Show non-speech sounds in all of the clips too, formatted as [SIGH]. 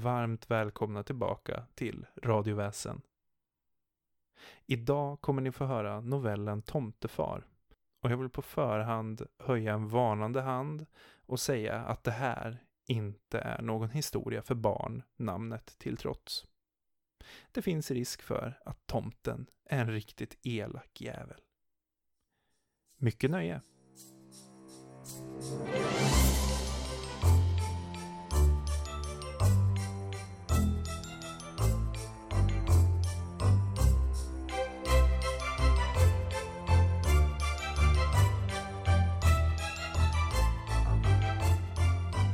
varmt välkomna tillbaka till Radioväsen. Idag kommer ni få höra novellen Tomtefar och jag vill på förhand höja en varnande hand och säga att det här inte är någon historia för barn, namnet till trots. Det finns risk för att tomten är en riktigt elak jävel. Mycket nöje!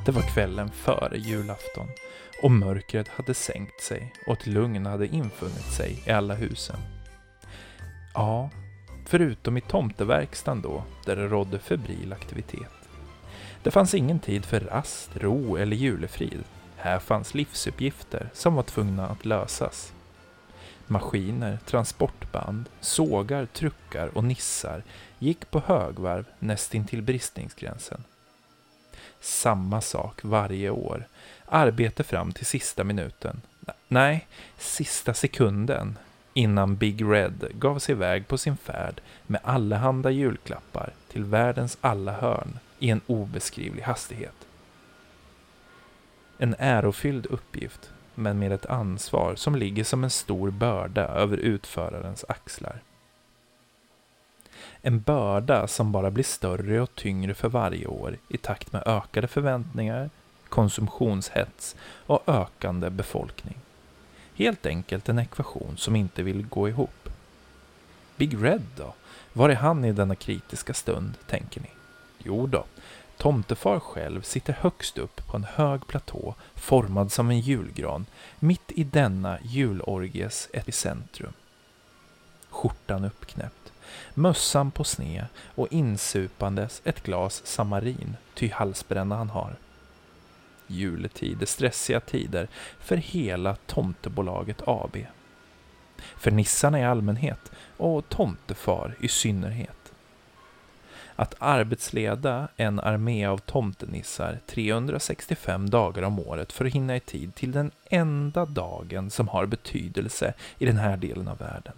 Det var kvällen före julafton och mörkret hade sänkt sig och ett lugn hade infunnit sig i alla husen. Ja, förutom i tomteverkstan då, där det rådde febril aktivitet. Det fanns ingen tid för rast, ro eller julefrid. Här fanns livsuppgifter som var tvungna att lösas. Maskiner, transportband, sågar, truckar och nissar gick på högvarv nästintill bristningsgränsen. Samma sak varje år. Arbete fram till sista minuten. Nej, sista sekunden innan Big Red gav sig iväg på sin färd med allehanda julklappar till världens alla hörn i en obeskrivlig hastighet. En ärofylld uppgift, men med ett ansvar som ligger som en stor börda över utförarens axlar. En börda som bara blir större och tyngre för varje år i takt med ökade förväntningar, konsumtionshets och ökande befolkning. Helt enkelt en ekvation som inte vill gå ihop. Big Red då? Var är han i denna kritiska stund, tänker ni? Jo då, Tomtefar själv sitter högst upp på en hög platå formad som en julgran, mitt i denna julorgies epicentrum. Skjortan uppknäppt, mössan på sne och insupandes ett glas samarin, ty halsbränna han har. Juletid är stressiga tider för hela Tomtebolaget AB. För nissarna i allmänhet och tomtefar i synnerhet. Att arbetsleda en armé av tomtenissar 365 dagar om året för att hinna i tid till den enda dagen som har betydelse i den här delen av världen.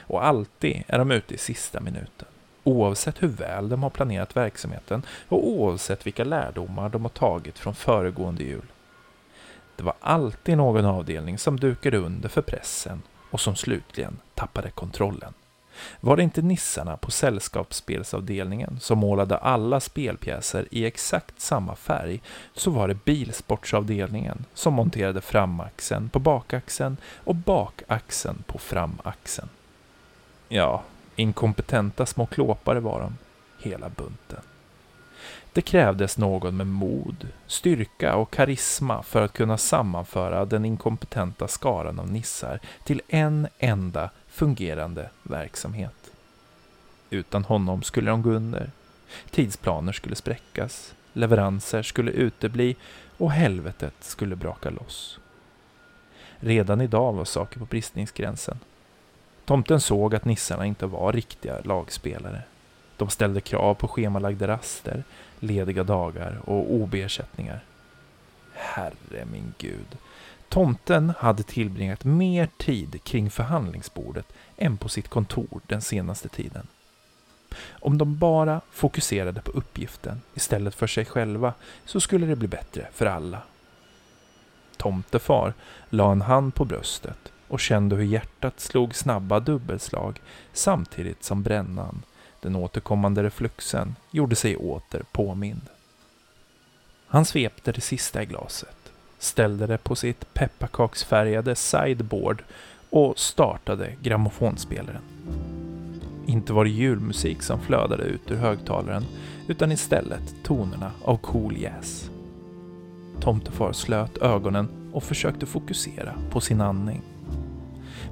Och alltid är de ute i sista minuten. Oavsett hur väl de har planerat verksamheten och oavsett vilka lärdomar de har tagit från föregående jul. Det var alltid någon avdelning som dukade under för pressen och som slutligen tappade kontrollen. Var det inte nissarna på sällskapsspelsavdelningen som målade alla spelpjäser i exakt samma färg så var det bilsportsavdelningen som monterade framaxeln på bakaxeln och bakaxeln på framaxeln. Ja, inkompetenta små klåpare var de, hela bunten. Det krävdes någon med mod, styrka och karisma för att kunna sammanföra den inkompetenta skaran av nissar till en enda fungerande verksamhet. Utan honom skulle de gå under. Tidsplaner skulle spräckas, leveranser skulle utebli och helvetet skulle braka loss. Redan idag var saker på bristningsgränsen. Tomten såg att nissarna inte var riktiga lagspelare. De ställde krav på schemalagda raster, lediga dagar och OB-ersättningar. Herre min gud. Tomten hade tillbringat mer tid kring förhandlingsbordet än på sitt kontor den senaste tiden. Om de bara fokuserade på uppgiften istället för sig själva så skulle det bli bättre för alla. Tomtefar la en hand på bröstet och kände hur hjärtat slog snabba dubbelslag samtidigt som brännan, den återkommande refluxen, gjorde sig åter påmind. Han svepte det sista i glaset ställde det på sitt pepparkaksfärgade sideboard och startade grammofonspelaren. Inte var det julmusik som flödade ut ur högtalaren utan istället tonerna av cool jazz. Tomtefar slöt ögonen och försökte fokusera på sin andning.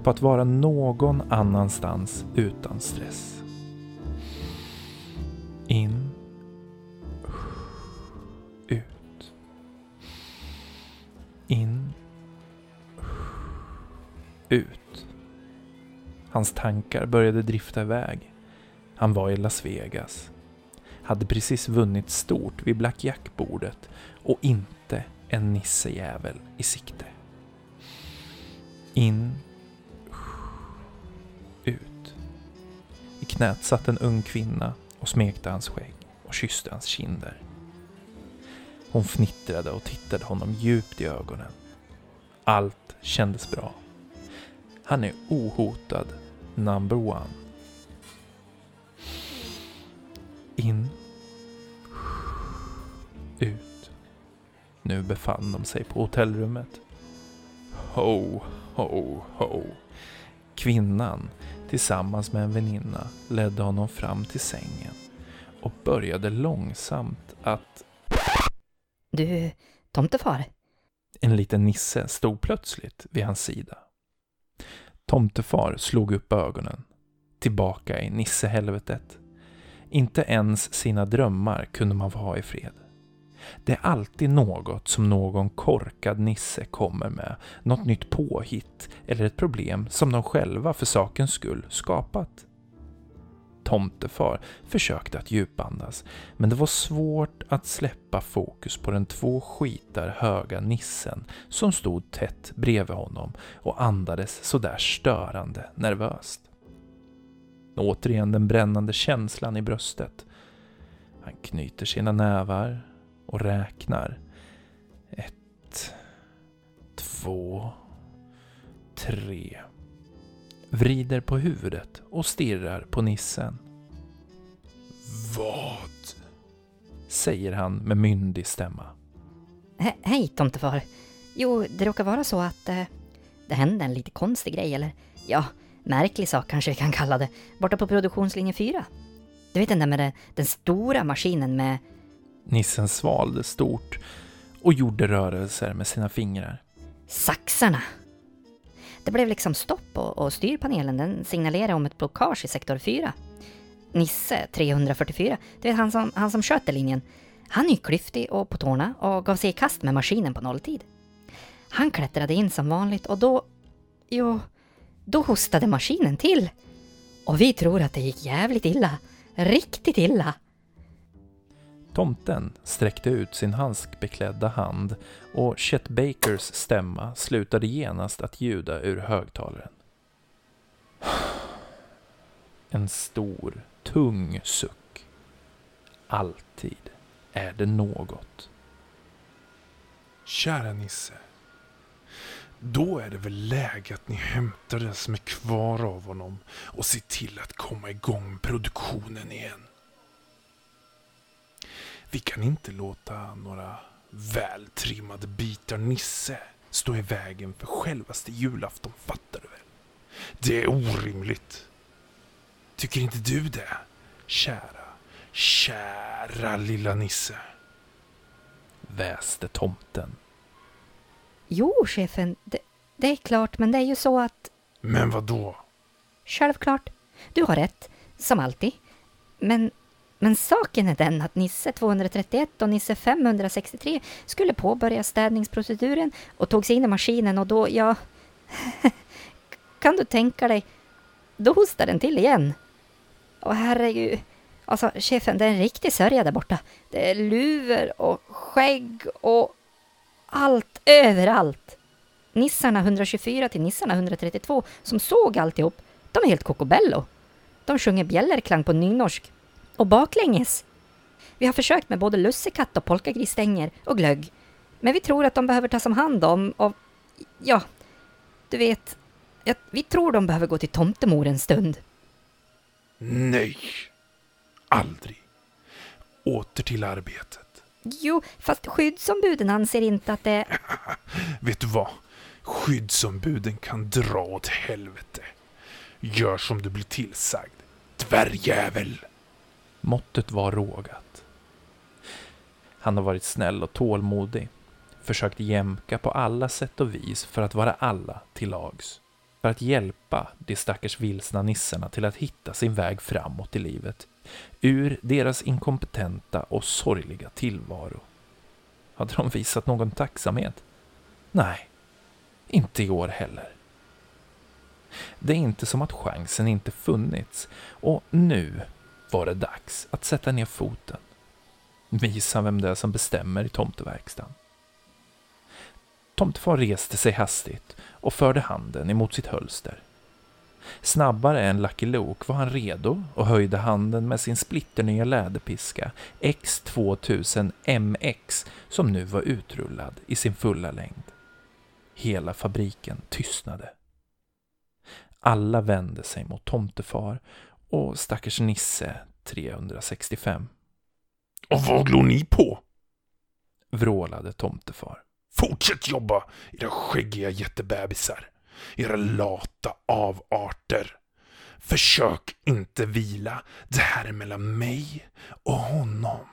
På att vara någon annanstans utan stress. In Ut. In. Ut. Hans tankar började drifta iväg. Han var i Las Vegas. Hade precis vunnit stort vid Black Jack-bordet och inte en nissejävel i sikte. In, knät satt en ung kvinna och smekte hans skägg och kysste hans kinder. Hon fnittrade och tittade honom djupt i ögonen. Allt kändes bra. Han är ohotad, number one. In. Ut. Nu befann de sig på hotellrummet. Ho, ho, ho. Kvinnan, tillsammans med en väninna, ledde honom fram till sängen och började långsamt att... Du, tomtefar? En liten nisse stod plötsligt vid hans sida. Tomtefar slog upp ögonen. Tillbaka i nissehelvetet. Inte ens sina drömmar kunde man få ha i fred. Det är alltid något som någon korkad nisse kommer med, något nytt påhitt eller ett problem som de själva för sakens skull skapat. Tomtefar försökte att djupandas, men det var svårt att släppa fokus på den två skitar höga nissen som stod tätt bredvid honom och andades sådär störande nervöst. Återigen den brännande känslan i bröstet. Han knyter sina nävar och räknar. Ett, två, tre. Vrider på huvudet och stirrar på nissen. Vad? Säger han med myndig stämma. He hej tomtefar. Jo, det råkar vara så att eh, det hände en lite konstig grej, eller ja, märklig sak kanske vi kan kalla det, borta på produktionslinje 4. Du vet den där med det, den stora maskinen med... Nissen svalde stort och gjorde rörelser med sina fingrar. Saxarna! Det blev liksom stopp och, och styrpanelen den signalerade om ett blockage i sektor 4. Nisse 344, du vet han som, han som sköter linjen, han är ju klyftig och på tårna och gav sig i kast med maskinen på nolltid. Han klättrade in som vanligt och då... Jo, då hostade maskinen till. Och vi tror att det gick jävligt illa. Riktigt illa. Tomten sträckte ut sin handskbeklädda hand och Chet Bakers stämma slutade genast att ljuda ur högtalaren. [SIGHS] En stor, tung suck. Alltid är det något. Kära Nisse. Då är det väl läge att ni hämtar den som är kvar av honom och ser till att komma igång med produktionen igen. Vi kan inte låta några vältrimmade bitar Nisse stå i vägen för självaste julafton, fattar du väl? Det är orimligt. Tycker inte du det? Kära, kära lilla Nisse. Väste tomten. Jo, chefen, det, det är klart, men det är ju så att... Men vad då? Självklart. Du har rätt, som alltid. Men, men saken är den att Nisse 231 och Nisse 563 skulle påbörja städningsproceduren och tog sig in i maskinen och då, ja... [LAUGHS] kan du tänka dig? Då hostar den till igen. Och herregud, alltså chefen, det är en riktig sörja där borta. Det är luvor och skägg och allt överallt. Nissarna 124 till nissarna 132 som såg alltihop, de är helt kokobello. De sjunger bjällerklang på nynorsk. Och baklänges. Vi har försökt med både lussekatt och polkagrisstänger och glögg. Men vi tror att de behöver tas om hand om och... Ja, du vet. Vi tror de behöver gå till tomtemor en stund. Nej, aldrig. Åter till arbetet. Jo, fast skyddsombuden anser inte att det... [LAUGHS] Vet du vad? Skyddsombuden kan dra åt helvete. Gör som du blir tillsagd. Dvärgjävel! Måttet var rågat. Han har varit snäll och tålmodig. Försökt jämka på alla sätt och vis för att vara alla till lags. För att hjälpa de stackars vilsna nissarna till att hitta sin väg framåt i livet. Ur deras inkompetenta och sorgliga tillvaro. Hade de visat någon tacksamhet? Nej, inte i år heller. Det är inte som att chansen inte funnits och nu var det dags att sätta ner foten. Visa vem det är som bestämmer i tomteverkstan. Tomtefar reste sig hastigt och förde handen emot sitt hölster. Snabbare än Lucky Luke var han redo och höjde handen med sin splitternya läderpiska X2000 MX som nu var utrullad i sin fulla längd. Hela fabriken tystnade. Alla vände sig mot tomtefar och stackars Nisse 365. Och vad glor ni på? Vrålade tomtefar. Fortsätt jobba, era skäggiga jättebebisar. Era lata avarter. Försök inte vila. Det här är mellan mig och honom.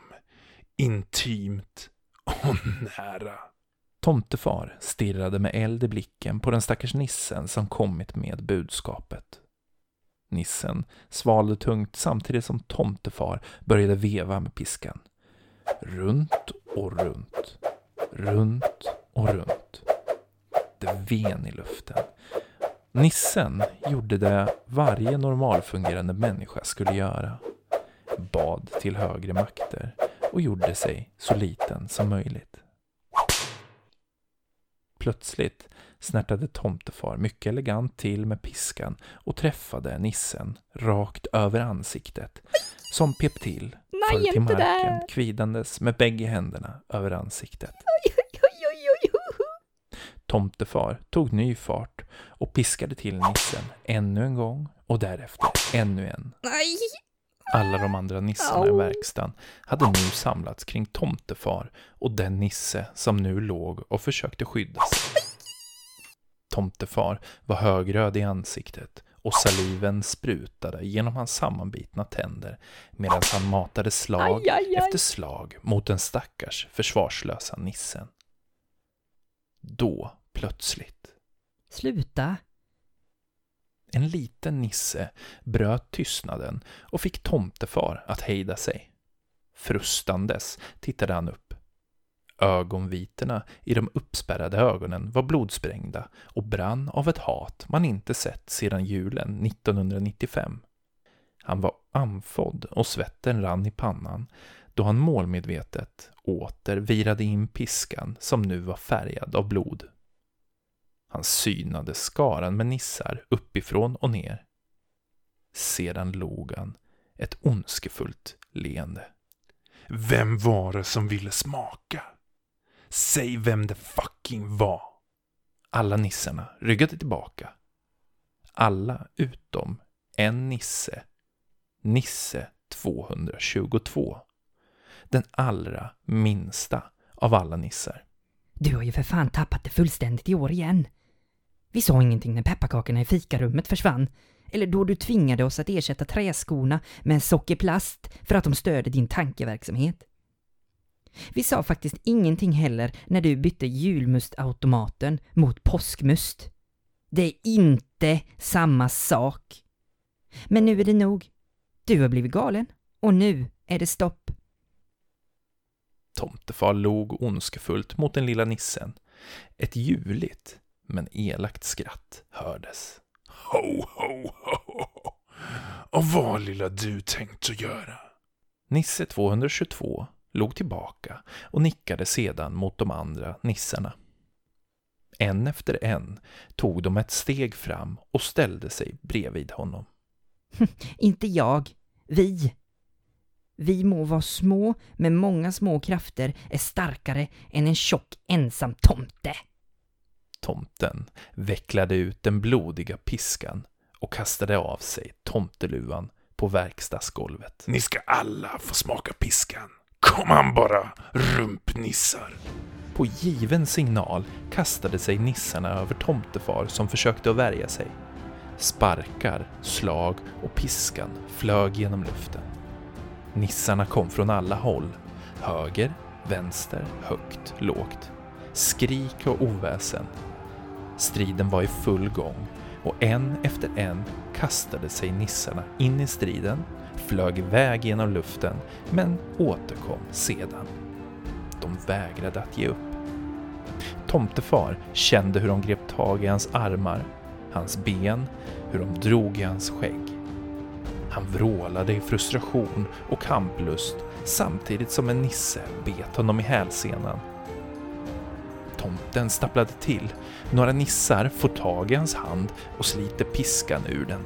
Intimt och nära. Tomtefar stirrade med eld i blicken på den stackars nissen som kommit med budskapet. Nissen svalde tungt samtidigt som tomtefar började veva med piskan. Runt och runt, runt och runt. Det ven i luften. Nissen gjorde det varje normalfungerande människa skulle göra. Bad till högre makter och gjorde sig så liten som möjligt. Plötsligt snärtade tomtefar mycket elegant till med piskan och träffade nissen rakt över ansiktet, som pep till, föll till marken där! kvidandes med bägge händerna över ansiktet. Tomtefar tog ny fart och piskade till nissen ännu en gång och därefter ännu en. Nej! Alla de andra nissarna i verkstaden hade nu samlats kring tomtefar och den nisse som nu låg och försökte skydda sig. Tomtefar var högröd i ansiktet och saliven sprutade genom hans sammanbitna tänder medan han matade slag Aj, aj, aj. efter slag mot den stackars försvarslösa nissen. Då, plötsligt, Sluta. En liten nisse bröt tystnaden och fick tomtefar att hejda sig. Frustandes tittade han upp. Ögonvitorna i de uppspärrade ögonen var blodsprängda och brann av ett hat man inte sett sedan julen 1995. Han var andfådd och svetten rann i pannan då han målmedvetet åter virade in piskan som nu var färgad av blod. Han synade skaran med nissar uppifrån och ner. Sedan log han ett ondskefullt leende. Vem var det som ville smaka? Säg vem det fucking var. Alla nissarna ryggade tillbaka. Alla utom en nisse. Nisse 222. Den allra minsta av alla nissar. Du har ju för fan tappat det fullständigt i år igen. Vi sa ingenting när pepparkakorna i fikarummet försvann. Eller då du tvingade oss att ersätta träskorna med en sockerplast för att de störde din tankeverksamhet. Vi sa faktiskt ingenting heller när du bytte julmustautomaten mot påskmust. Det är inte samma sak. Men nu är det nog. Du har blivit galen och nu är det stopp. Tomtefar log ondskefullt mot den lilla nissen. Ett ljuvligt men elakt skratt hördes. Ho, ho, ho, ho. Och vad lilla du tänkt att göra? Nisse 222 log tillbaka och nickade sedan mot de andra nissarna. En efter en tog de ett steg fram och ställde sig bredvid honom. [LAUGHS] Inte jag. Vi. Vi må vara små, men många små krafter är starkare än en tjock ensam tomte. Tomten vecklade ut den blodiga piskan och kastade av sig tomteluvan på verkstadsgolvet. Ni ska alla få smaka piskan. Kom an bara, rumpnissar. På given signal kastade sig nissarna över tomtefar som försökte att värja sig. Sparkar, slag och piskan flög genom luften. Nissarna kom från alla håll. Höger, vänster, högt, lågt. Skrik och oväsen. Striden var i full gång och en efter en kastade sig nissarna in i striden, flög iväg genom luften men återkom sedan. De vägrade att ge upp. Tomtefar kände hur de grep tag i hans armar, hans ben, hur de drog i hans skägg. Han vrålade i frustration och kamplust samtidigt som en nisse bet honom i hälsenan. Tomten stapplade till. Några nissar får tag i hans hand och sliter piskan ur den.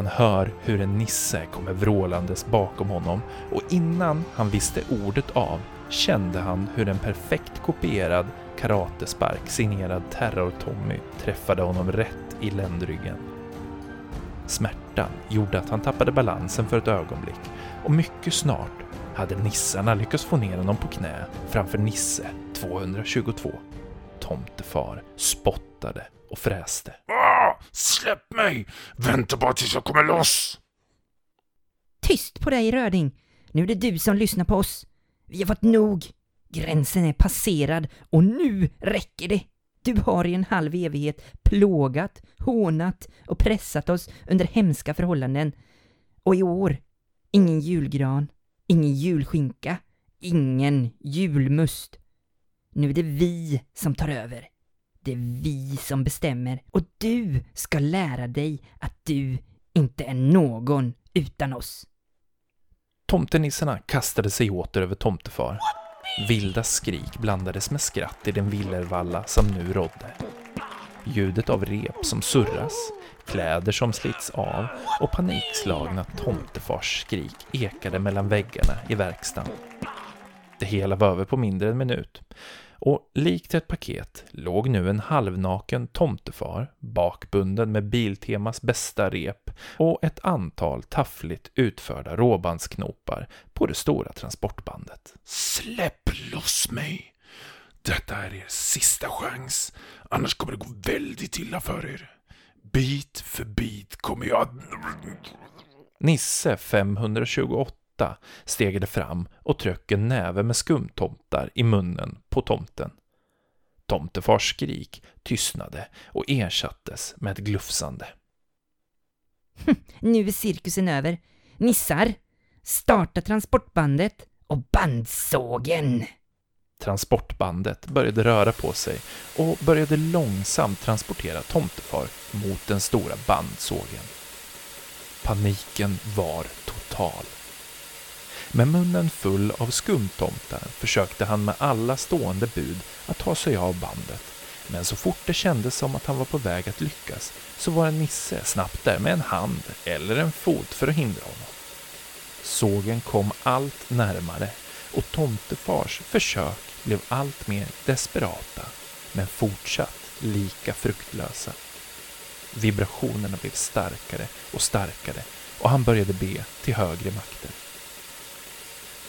Han hör hur en nisse kommer vrålandes bakom honom och innan han visste ordet av kände han hur en perfekt kopierad karatespark signerad Terror-Tommy träffade honom rätt i ländryggen. Smärtan gjorde att han tappade balansen för ett ögonblick och mycket snart hade nissarna lyckats få ner honom på knä framför Nisse 222. Tomtefar spottade och fräste. Ah, släpp mig! Vänta bara tills jag kommer loss! Tyst på dig Röding! Nu är det du som lyssnar på oss. Vi har fått nog. Gränsen är passerad och nu räcker det. Du har i en halv evighet plågat, hånat och pressat oss under hemska förhållanden. Och i år, ingen julgran, ingen julskinka, ingen julmust. Nu är det vi som tar över. Det är vi som bestämmer och du ska lära dig att du inte är någon utan oss. Tomtenissarna kastade sig åter över tomtefar. Vilda skrik blandades med skratt i den villervalla som nu rådde. Ljudet av rep som surras, kläder som slits av och panikslagna tomtefars skrik ekade mellan väggarna i verkstaden. Det hela var över på mindre än en minut och likt ett paket låg nu en halvnaken tomtefar bakbunden med Biltemas bästa rep och ett antal taffligt utförda råbandsknopar på det stora transportbandet. Släpp loss mig! Detta är er sista chans, annars kommer det gå väldigt illa för er. Bit för bit kommer jag att... Nisse 528 stegade fram och tryckte en näve med skumtomtar i munnen på tomten. Tomtefars skrik tystnade och ersattes med ett glufsande. [LAUGHS] Nu är cirkusen över. Nissar, starta transportbandet och bandsågen! Transportbandet började röra på sig och började långsamt transportera tomtefar mot den stora bandsågen. Paniken var total. Med munnen full av skumtomtar försökte han med alla stående bud att ta sig av bandet. Men så fort det kändes som att han var på väg att lyckas så var en nisse snabbt där med en hand eller en fot för att hindra honom. Sågen kom allt närmare och tomtefars försök blev allt mer desperata men fortsatt lika fruktlösa. Vibrationerna blev starkare och starkare och han började be till högre makter.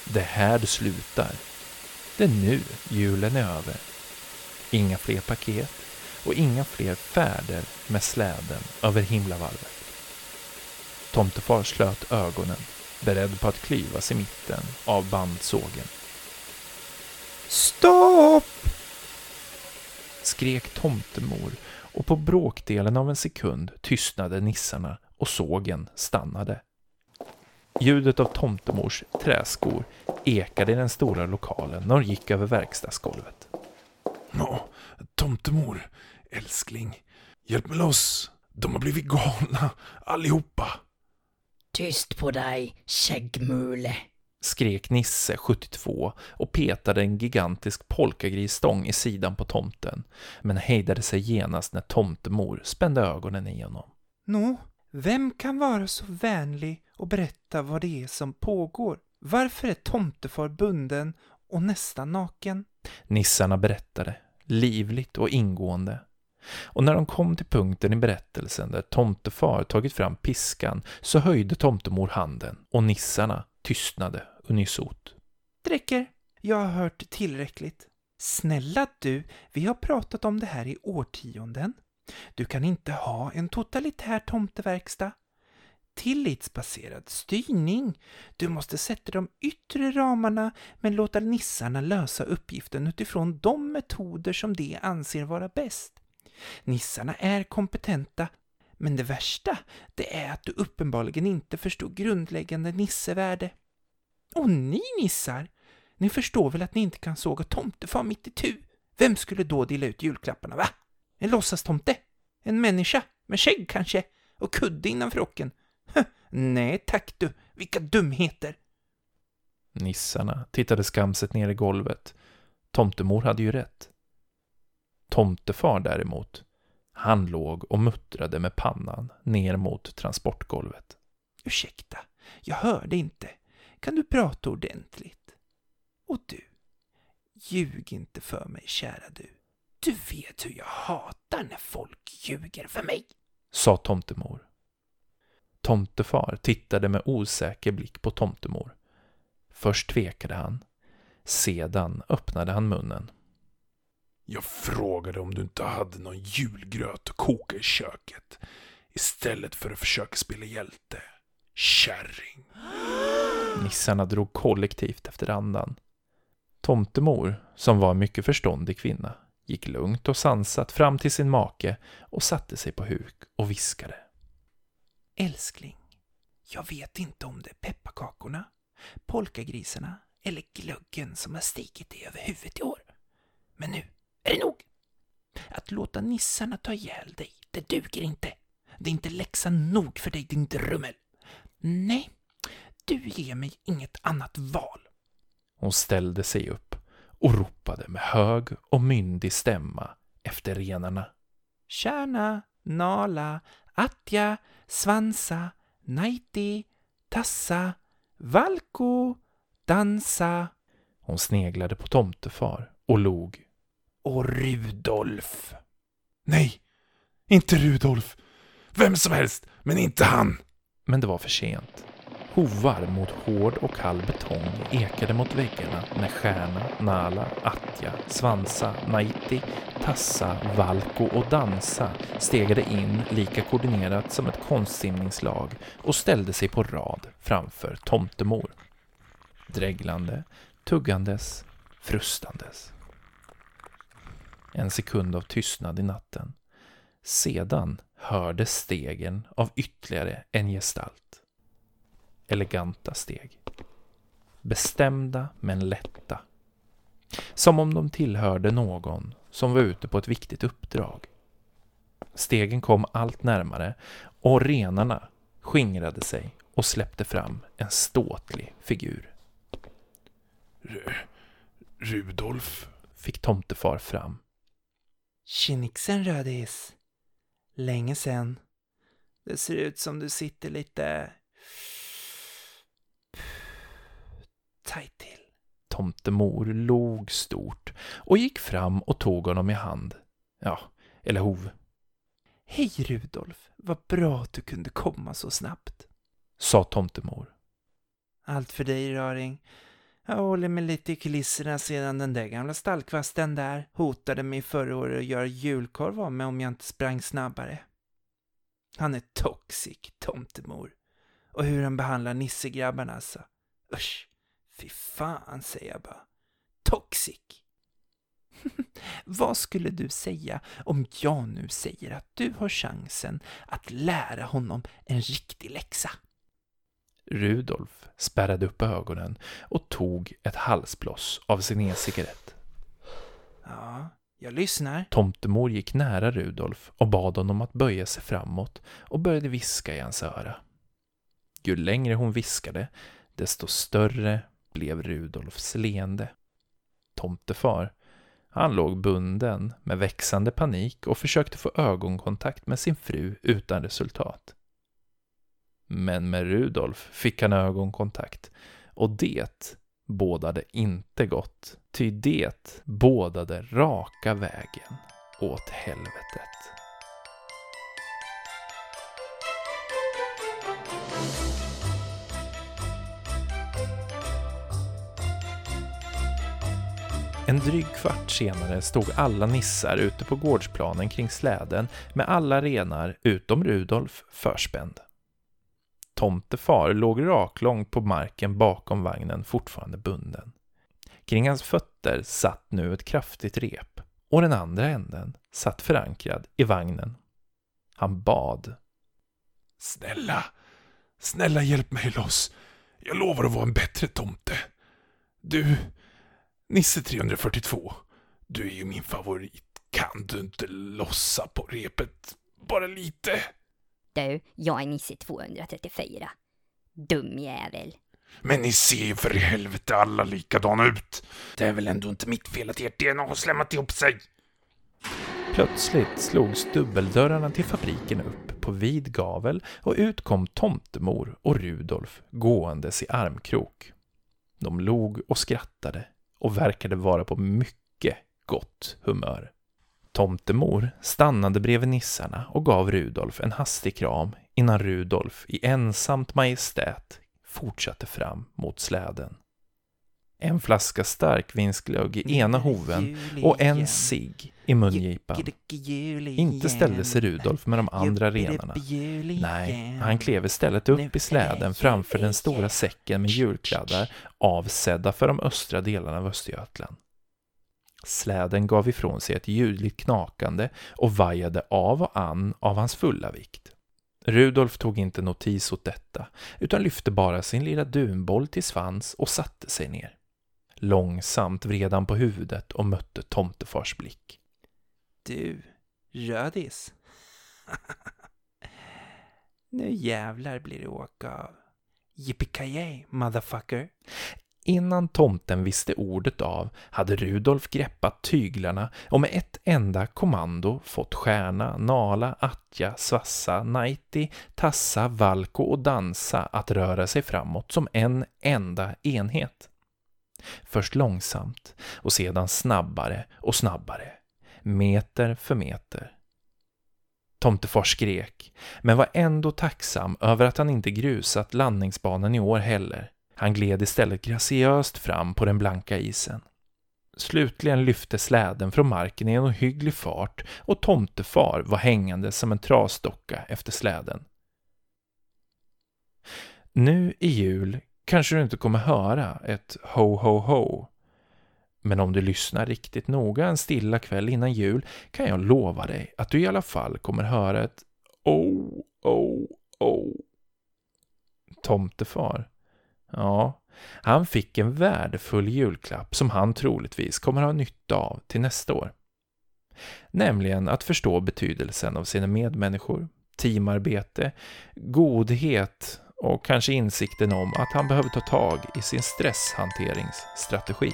Det är här det slutar. Det är nu julen är över. Inga fler paket och inga fler färder med släden över himlavalvet. Tomtefar slöt ögonen, beredd på att klyvas i mitten av bandsågen. Stopp! skrek tomtemor och på bråkdelen av en sekund tystnade nissarna och sågen stannade. Ljudet av tomtemors träskor ekade i den stora lokalen när hon gick över verkstadsgolvet. Nå, tomtemor, älskling, hjälp mig loss. De har blivit galna, allihopa. Tyst på dig, käggmule! skrek Nisse 72 och petade en gigantisk polkagrisstång i sidan på tomten, men hejdade sig genast när tomtemor spände ögonen i honom. Nå, vem kan vara så vänlig och berätta vad det är som pågår? Varför är tomtefar bunden och nästan naken? Nissarna berättade, livligt och ingående. Och när de kom till punkten i berättelsen där tomtefar tagit fram piskan så höjde tomtemor handen och nissarna tystnade unisot. Dräcker, jag har hört tillräckligt. Snälla du, vi har pratat om det här i årtionden. Du kan inte ha en totalitär tomteverkstad. Tillitsbaserad styrning. Du måste sätta de yttre ramarna men låta nissarna lösa uppgiften utifrån de metoder som de anser vara bäst. Nissarna är kompetenta, men det värsta, det är att du uppenbarligen inte förstår grundläggande nissevärde. Och ni nissar, ni förstår väl att ni inte kan såga tomtefar mitt i tu? Vem skulle då dela ut julklapparna, va? En låtsastomte? En människa? Med skägg kanske? Och kudde innan rocken? Nej tack du, vilka dumheter! Nissarna tittade skamset ner i golvet. Tomtemor hade ju rätt. Tomtefar däremot, han låg och muttrade med pannan ner mot transportgolvet. Ursäkta, jag hörde inte. Kan du prata ordentligt? Och du, ljug inte för mig, kära du. Du vet hur jag hatar när folk ljuger för mig. Sa tomtemor. Tomtefar tittade med osäker blick på tomtemor. Först tvekade han. Sedan öppnade han munnen. Jag frågade om du inte hade någon julgröt att koka i köket. Istället för att försöka spela hjälte. Kärring. Nissarna drog kollektivt efter andan. Tomtemor, som var en mycket förståndig kvinna, gick lugnt och sansat fram till sin make och satte sig på huk och viskade. Älskling, jag vet inte om det är pepparkakorna, polkagrisarna eller glöggen som har stigit dig över huvudet i år. Men nu är det nog. Att låta nissarna ta ihjäl dig, det duger inte. Det är inte läxa nog för dig, din drummel. Nej, du ger mig inget annat val. Hon ställde sig upp och ropade med hög och myndig stämma efter renarna. Tjärna, nala, attja, svansa, naiti, tassa, valko, dansa. Hon sneglade på tomtefar och log. Och Rudolf. Nej, inte Rudolf. Vem som helst, men inte han. Men det var för sent. Hovar mot hård och kall betong ekade mot väggarna när Stjärna, Nala, Atja, Svansa, Naiti, Tassa, Valko och Dansa stegade in lika koordinerat som ett konstsimningslag och ställde sig på rad framför tomtemor. Dreglande, tuggandes, frustandes. En sekund av tystnad i natten. Sedan hördes stegen av ytterligare en gestalt. Eleganta steg. Bestämda men lätta. Som om de tillhörde någon som var ute på ett viktigt uppdrag. Stegen kom allt närmare och renarna skingrade sig och släppte fram en ståtlig figur. R Rudolf. Fick tomtefar fram. Tjenixen rödis. Länge sen. Det ser ut som du sitter lite... tajt till. Tomtemor log stort och gick fram och tog honom i hand. Ja, eller hov. Hej Rudolf, vad bra att du kunde komma så snabbt. Sa tomtemor. Allt för dig raring. Jag håller mig lite i kulisserna sedan den där gamla stallkvasten där hotade mig förra året att göra julkorv av mig om jag inte sprang snabbare. Han är toxic, tomtemor. Och hur han behandlar nissegrabbarna alltså. Usch, fy fan säger jag bara. Toxic. [LAUGHS] Vad skulle du säga om jag nu säger att du har chansen att lära honom en riktig läxa? Rudolf spärrade upp ögonen och tog ett halsbloss av sin e-cigarett. Ja, jag lyssnar. Tomtemor gick nära Rudolf och bad honom att böja sig framåt och började viska i hans öra. Ju längre hon viskade, desto större blev Rudolfs leende. Tomtefar, han låg bunden med växande panik och försökte få ögonkontakt med sin fru utan resultat. Men med Rudolf fick han ögonkontakt och det bådade inte gott, ty det bådade raka vägen åt helvetet. En dryg kvart senare stod alla nissar ute på gårdsplanen kring släden med alla renar utom Rudolf förspänd. Tomtefar låg raklång på marken bakom vagnen fortfarande bunden. Kring hans fötter satt nu ett kraftigt rep och den andra änden satt förankrad i vagnen. Han bad. Snälla, snälla hjälp mig loss. Jag lovar att vara en bättre tomte. Du, Nisse 342, du är ju min favorit. Kan du inte lossa på repet bara lite? Du, jag är Nisse 234. Dum jävel. Men ni ser ju för i helvete alla likadana ut. Det är väl ändå inte mitt fel att ert DNA har slämmat ihop sig? Plötsligt slogs dubbeldörrarna till fabriken upp på vid gavel och ut kom tomtemor och Rudolf gåendes i armkrok. De log och skrattade och verkade vara på mycket gott humör. Tomtemor stannade bredvid nissarna och gav Rudolf en hastig kram innan Rudolf i ensamt majestät fortsatte fram mot släden. En flaska starkvinsglögg i ena hoven och en cigg i mungipan. Inte ställde sig Rudolf med de andra renarna. Nej, han klev istället upp i släden framför den stora säcken med julkladdar avsedda för de östra delarna av Östergötland. Släden gav ifrån sig ett ljudligt knakande och vajade av och an av hans fulla vikt. Rudolf tog inte notis åt detta, utan lyfte bara sin lilla dunboll till svans och satte sig ner. Långsamt vred han på huvudet och mötte tomtefars blick. Du, rödis. [LAUGHS] nu jävlar blir det åka av. Yippee motherfucker. Innan tomten visste ordet av hade Rudolf greppat tyglarna och med ett enda kommando fått Stjärna, Nala, Atja, Svassa, Naiti, Tassa, Valko och Dansa att röra sig framåt som en enda enhet. Först långsamt och sedan snabbare och snabbare, meter för meter. Tomtefar skrek, men var ändå tacksam över att han inte grusat landningsbanan i år heller. Han gled istället graciöst fram på den blanka isen. Slutligen lyfte släden från marken i en ohygglig fart och tomtefar var hängande som en trasdocka efter släden. Nu i jul kanske du inte kommer höra ett ho ho ho. Men om du lyssnar riktigt noga en stilla kväll innan jul kan jag lova dig att du i alla fall kommer höra ett oh, oh, oh. Tomtefar. Ja, han fick en värdefull julklapp som han troligtvis kommer ha nytta av till nästa år. Nämligen att förstå betydelsen av sina medmänniskor, teamarbete, godhet och kanske insikten om att han behöver ta tag i sin stresshanteringsstrategi.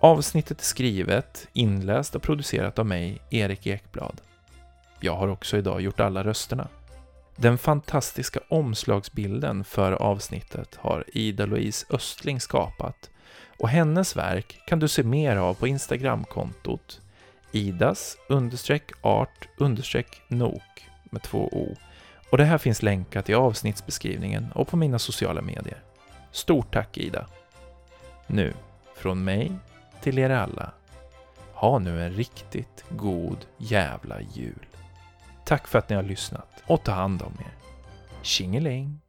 Avsnittet är skrivet, inläst och producerat av mig, Erik Ekblad. Jag har också idag gjort alla rösterna. Den fantastiska omslagsbilden för avsnittet har Ida-Louise Östling skapat och hennes verk kan du se mer av på Instagramkontot idas art nok med två o. Och det här finns länkat i avsnittsbeskrivningen och på mina sociala medier. Stort tack Ida! Nu, från mig till er alla. Ha nu en riktigt god jävla jul. Tack för att ni har lyssnat och ta hand om er. Tjingeling!